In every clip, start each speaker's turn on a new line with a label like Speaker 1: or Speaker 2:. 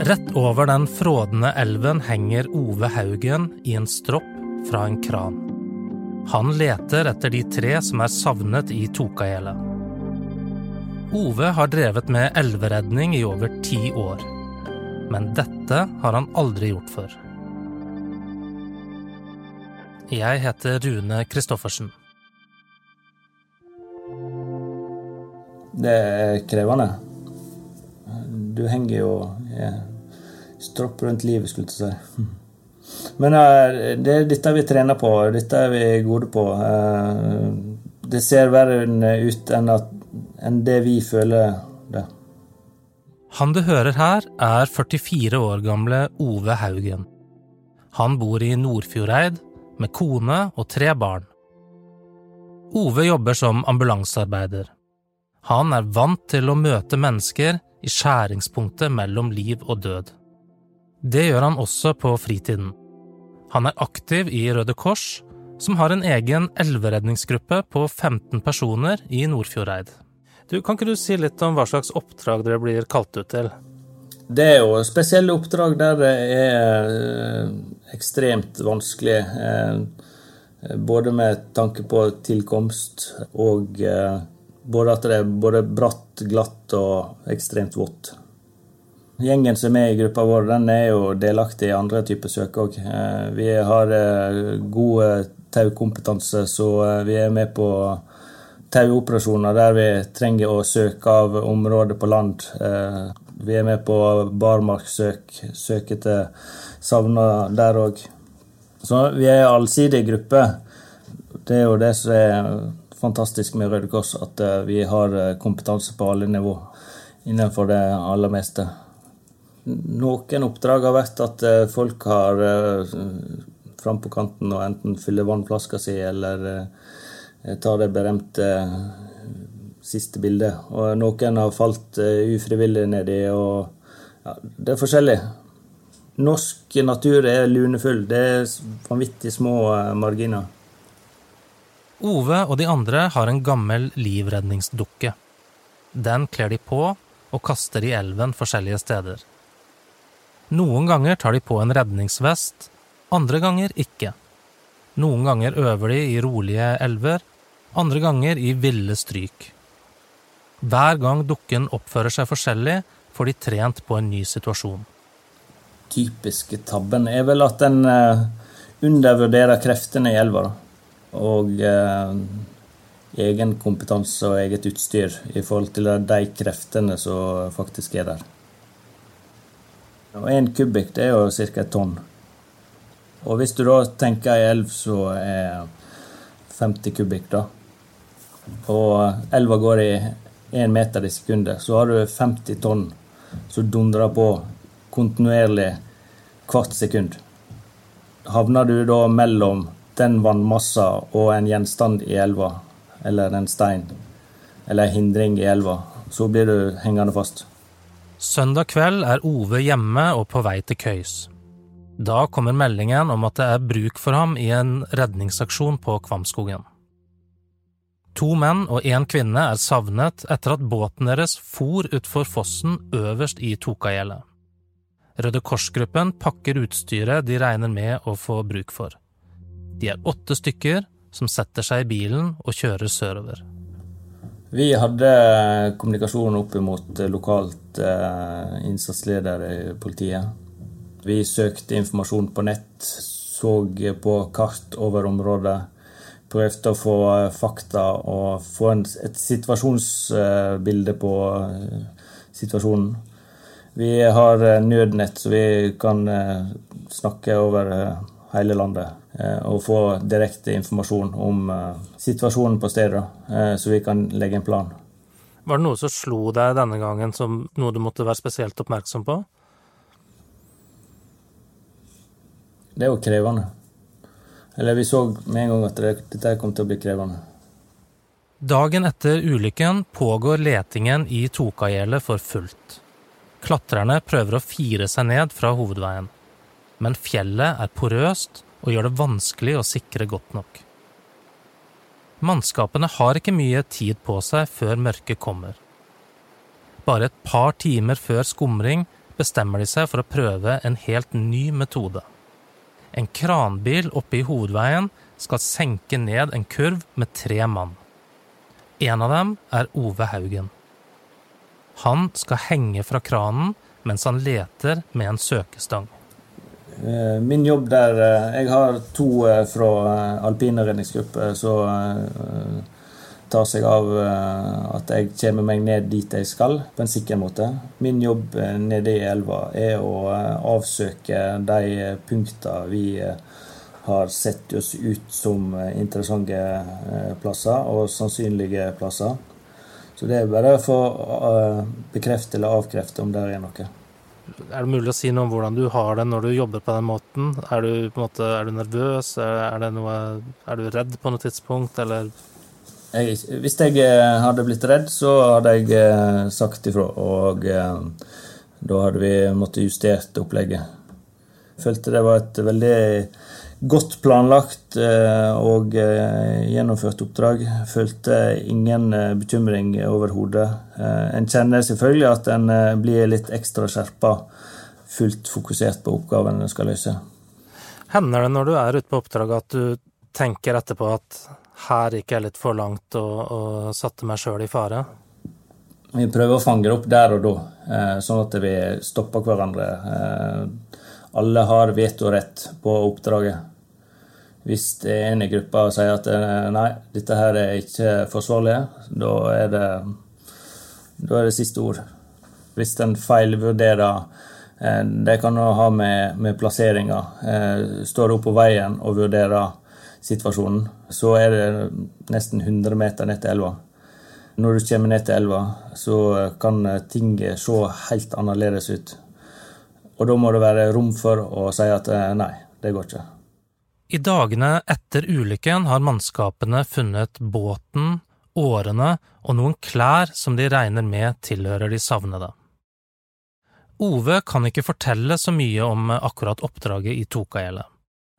Speaker 1: Rett over den frådende elven henger Ove Haugen i en stropp fra en kran. Han leter etter de tre som er savnet i Tokajela. Ove har drevet med elveredning i over ti år. Men dette har han aldri gjort før. Jeg heter Rune Christoffersen.
Speaker 2: Det er krevende. Du henger jo stropp rundt livet, skulle jeg si. Men eh, det er dette vi trener på, dette er vi gode på. Eh, det ser verre ut enn, det vi føler det.
Speaker 1: Han du hører her, er 44 år gamle Ove Haugen. Han bor i Nordfjordeid med kone og tre barn. Ove jobber som ambulansearbeider. Han er vant til å møte mennesker i skjæringspunktet mellom liv og død. Det gjør han også på fritiden. Han er aktiv i Røde Kors, som har en egen elveredningsgruppe på 15 personer i Nordfjordeid. Du, kan ikke du si litt om hva slags oppdrag dere blir kalt ut til?
Speaker 2: Det er jo spesielle oppdrag der det er ekstremt vanskelig. Eh, både med tanke på tilkomst og eh, både at det er både bratt, glatt og ekstremt vått. Gjengen som er med i gruppa vår, den er jo delaktig i andre typer søk òg. Vi har god taukompetanse, så vi er med på tauoperasjoner der vi trenger å søke av områder på land. Eh, vi er med på barmarkssøk, søke etter savna der òg. Så vi er en allsidig gruppe. Det er jo det som er fantastisk med Røde Kors, at eh, vi har eh, kompetanse på alle nivå innenfor det aller meste. Noen oppdrag har vært at folk har fram på kanten og enten fyller vannflaska si eller tar det berømte eh, siste bildet. Og noen har falt eh, ufrivillig nedi, og ja, det er forskjellig. Norsk natur er lunefull. Det er vanvittig små eh, marginer.
Speaker 1: Ove og de andre har en gammel livredningsdukke. Den kler de på og kaster i elven forskjellige steder. Noen ganger tar de på en redningsvest, andre ganger ikke. Noen ganger øver de i rolige elver, andre ganger i ville stryk. Hver gang dukken oppfører seg forskjellig, får de trent på en ny situasjon.
Speaker 2: Typiske tabben er vel at en uh, undervurderer kreftene i elva. Og eh, egen kompetanse og eget utstyr i forhold til de kreftene som faktisk er der. Og Én kubikk det er jo ca. et tonn. Og hvis du da tenker ei elv som er 50 kubikk, da, og elva går i én meter i sekundet, så har du 50 tonn som dundrer på kontinuerlig hvert sekund. Havner du da mellom den vannmassa og en gjenstand i elva, eller en stein, eller en hindring i elva, så blir du hengende fast.
Speaker 1: Søndag kveld er Ove hjemme og på vei til køys. Da kommer meldingen om at det er bruk for ham i en redningsaksjon på Kvamskogen. To menn og én kvinne er savnet etter at båten deres for utfor fossen øverst i Tokagjellet. Røde Kors-gruppen pakker utstyret de regner med å få bruk for. De er åtte stykker som setter seg i bilen og kjører sørover.
Speaker 2: Vi hadde kommunikasjon opp mot lokalt eh, innsatsleder i politiet. Vi søkte informasjon på nett, så på kart over området prøvde å få eh, fakta og få et situasjonsbilde på eh, situasjonen. Vi har eh, nødnett, så vi kan snakke over hele landet og få direkte informasjon om situasjonen på stedet, så vi kan legge en plan.
Speaker 1: Var det noe som slo deg denne gangen som noe du måtte være spesielt oppmerksom på?
Speaker 2: Det er jo krevende. Eller vi så med en gang at dette kom til å bli krevende.
Speaker 1: Dagen etter ulykken pågår letingen i Tokagjelet for fullt. Klatrerne prøver å fire seg ned fra hovedveien, men fjellet er porøst og gjør det vanskelig å sikre godt nok. Mannskapene har ikke mye tid på seg før mørket kommer. Bare et par timer før skumring bestemmer de seg for å prøve en helt ny metode. En kranbil oppe i hovedveien skal senke ned en kurv med tre mann. En av dem er Ove Haugen. Han skal henge fra kranen mens han leter med en søkestang.
Speaker 2: Eh, min jobb der eh, Jeg har to eh, fra alpine redningsgruppe som tar seg av at jeg kommer meg ned dit jeg skal, på en sikker måte. Min jobb nede i elva er å avsøke de punktene vi har sett oss ut som interessante plasser, og sannsynlige plasser. Så det er bare for å bekrefte eller avkrefte om det er noe.
Speaker 1: Er det mulig å si noe om hvordan du har det når du jobber på den måten? Er du, måte, er du nervøs? Er, noe, er, du redd på noe tidspunkt, eller?
Speaker 2: Jeg, hvis jeg eh, hadde blitt redd, så hadde jeg eh, sagt ifra. Og eh, da hadde vi måttet justert opplegget. Jeg følte det var et veldig godt planlagt og gjennomført oppdrag. Følte ingen bekymring overhodet. En kjenner selvfølgelig at en blir litt ekstra skjerpa fullt fokusert på oppgaven en skal løse.
Speaker 1: Hender det når du er ute på oppdrag at du tenker etterpå at her gikk jeg litt for langt og, og satte meg sjøl i fare?
Speaker 2: Vi prøver å fange det opp der og da, eh, sånn at vi stopper hverandre. Alle har vetorett på oppdraget. Hvis det er en i gruppa og sier at eh, nei, dette her er ikke forsvarlig, da er det, da er det siste ord. Hvis en feilvurderer Eh, det kan ha med, med plasseringa. Eh, står du på veien og vurderer situasjonen, så er det nesten 100 meter ned til elva. Når du kommer ned til elva, så kan ting se helt annerledes ut. Og da må det være rom for å si at eh, nei, det går ikke.
Speaker 1: I dagene etter ulykken har mannskapene funnet båten, årene og noen klær som de regner med tilhører de savnede. Ove kan ikke fortelle så mye om akkurat oppdraget i Tokaele.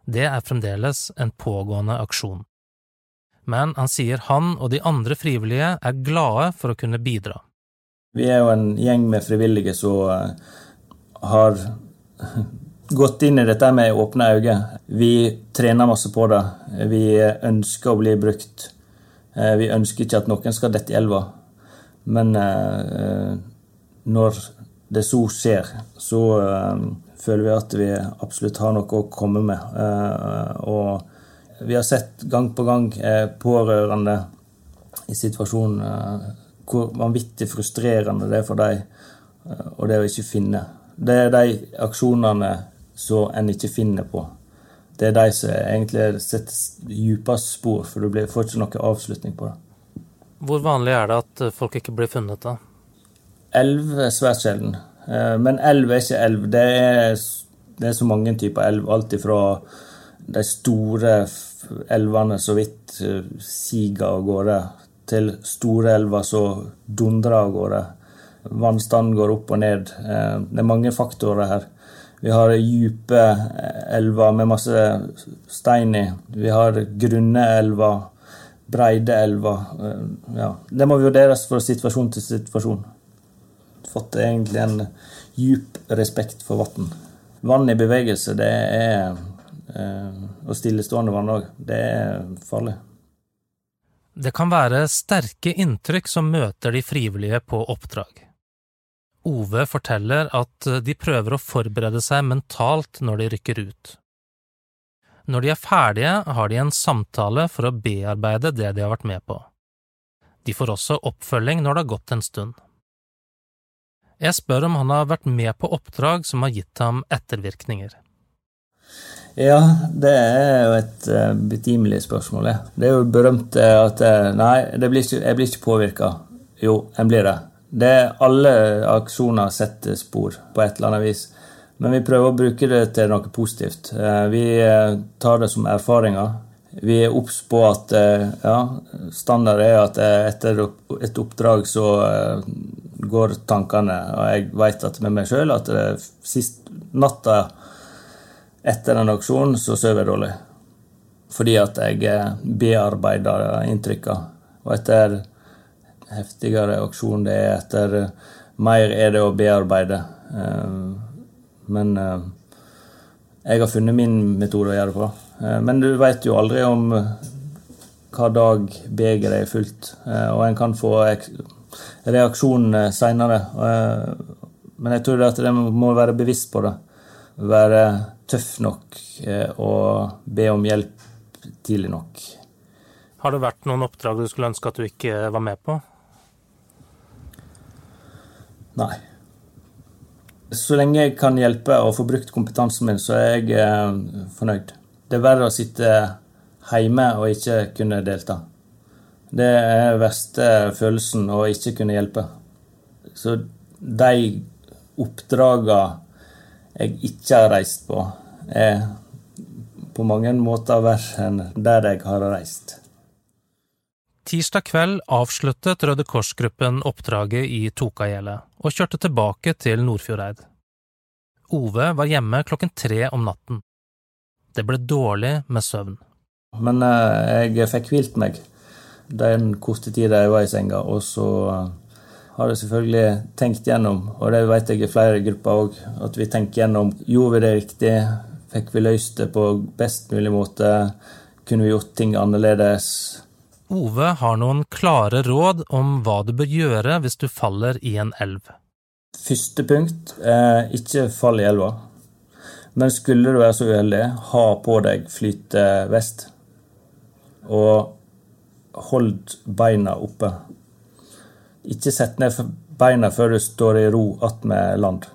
Speaker 1: Det er fremdeles en pågående aksjon. Men han sier han og de andre frivillige er glade for å kunne bidra.
Speaker 2: Vi er jo en gjeng med frivillige som har gått inn i dette med åpne øyne. Vi trener masse på det. Vi ønsker å bli brukt. Eh, vi ønsker ikke at noen skal dette i elva. Men eh, når det så skjer, så uh, føler vi at vi absolutt har noe å komme med. Og vi har sett gang på gang pårørende i situasjonen hvor vanvittig frustrerende det er for dem og det å ikke finne. Det er de aksjonene som en ikke finner på. Det er de som egentlig setter dypest spor, for du får ikke noen avslutning på det.
Speaker 1: Hvor vanlig er det at folk ikke blir funnet, da?
Speaker 2: Elv er svært sjelden. Eh, men elv er ikke elv. Det er, det er så mange typer elv. Alt ifra de store elvene så vidt eh, siger av gårde, til store elver som dundrer av gårde. Vannstanden går opp og ned. Eh, det er mange faktorer her. Vi har dype elver med masse stein i. Vi har grunne elver, breide elver. Ja, det må vurderes fra situasjon til situasjon fått egentlig en djup respekt for vann. Vann i bevegelse, det er eh, Og stillestående vann òg, det er farlig.
Speaker 1: Det kan være sterke inntrykk som møter de frivillige på oppdrag. Ove forteller at de prøver å forberede seg mentalt når de rykker ut. Når de er ferdige, har de en samtale for å bearbeide det de har vært med på. De får også oppfølging når det har gått en stund. Jeg spør om han har vært med på oppdrag som har gitt ham ettervirkninger.
Speaker 2: Ja, det er jo et uh, betimelig spørsmål. Det er jo berømt at uh, Nei, blir jeg blir ikke påvirka. Jo, en blir det. Det. Alle aksjoner setter spor på et eller annet vis. Men vi prøver å bruke det til noe positivt. Uh, vi tar det som erfaringer. Vi er obs på at ja, standard er at etter et oppdrag så går tankene. Og jeg vet at med meg sjøl at sist natta etter en aksjon så sover jeg dårlig. Fordi at jeg eh, bearbeider inntrykka. Og etter heftigere aksjon det er, etter mer er det å bearbeide. Men jeg har funnet min metode å gjøre det på. Men du veit jo aldri om hva dag begeret er fullt, og en kan få reaksjon seinere. Men jeg tror at en må være bevisst på det. Være tøff nok og be om hjelp tidlig nok.
Speaker 1: Har det vært noen oppdrag du skulle ønske at du ikke var med på?
Speaker 2: Nei. Så lenge jeg kan hjelpe og få brukt kompetansen min, så er jeg eh, fornøyd. Det er verre å sitte hjemme og ikke kunne delta. Det er verste følelsen å ikke kunne hjelpe. Så de oppdragene jeg ikke har reist på, er på mange måter verre enn der jeg har reist.
Speaker 1: Tirsdag kveld avsluttet Røde Kors-gruppen oppdraget i Tokagjelet og kjørte tilbake til Nordfjordeid. Ove var hjemme klokken tre om natten. Det ble dårlig med søvn.
Speaker 2: Men eh, jeg fikk hvilt meg den korte tida jeg var i senga, og så eh, har jeg selvfølgelig tenkt gjennom, og det vet jeg i flere grupper òg, at vi tenker gjennom gjorde vi det riktig, Fikk vi løst det på best mulig måte? Kunne vi gjort ting annerledes?
Speaker 1: Ove har noen klare råd om hva du bør gjøre hvis du faller i en elv.
Speaker 2: Første punkt eh, ikke fall i elva. Men skulle du være så uheldig, ha på deg flytevest. Og hold beina oppe. Ikke sett ned beina før du står i ro attmed land.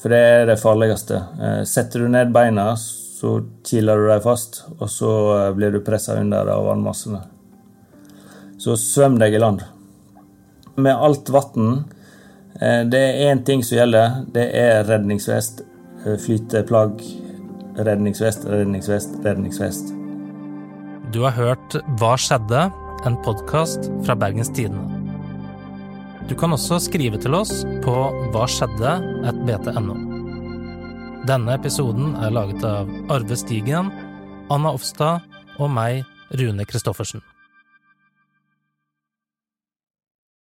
Speaker 2: For det er det farligste. Eh, setter du ned beina, så kiler du dem fast, og så eh, blir du pressa under av vannmassene. Så svøm deg i land. Med alt vann eh, Det er én ting som gjelder. Det er redningsvest, flyteplagg, redningsvest, redningsvest, redningsvest.
Speaker 1: Du har hørt Hva skjedde? En podkast fra Bergens Tidende. Du kan også skrive til oss på hva skjedde bt.no. Denne episoden er laget av Arve Stigen, Anna Offstad og meg, Rune Christoffersen.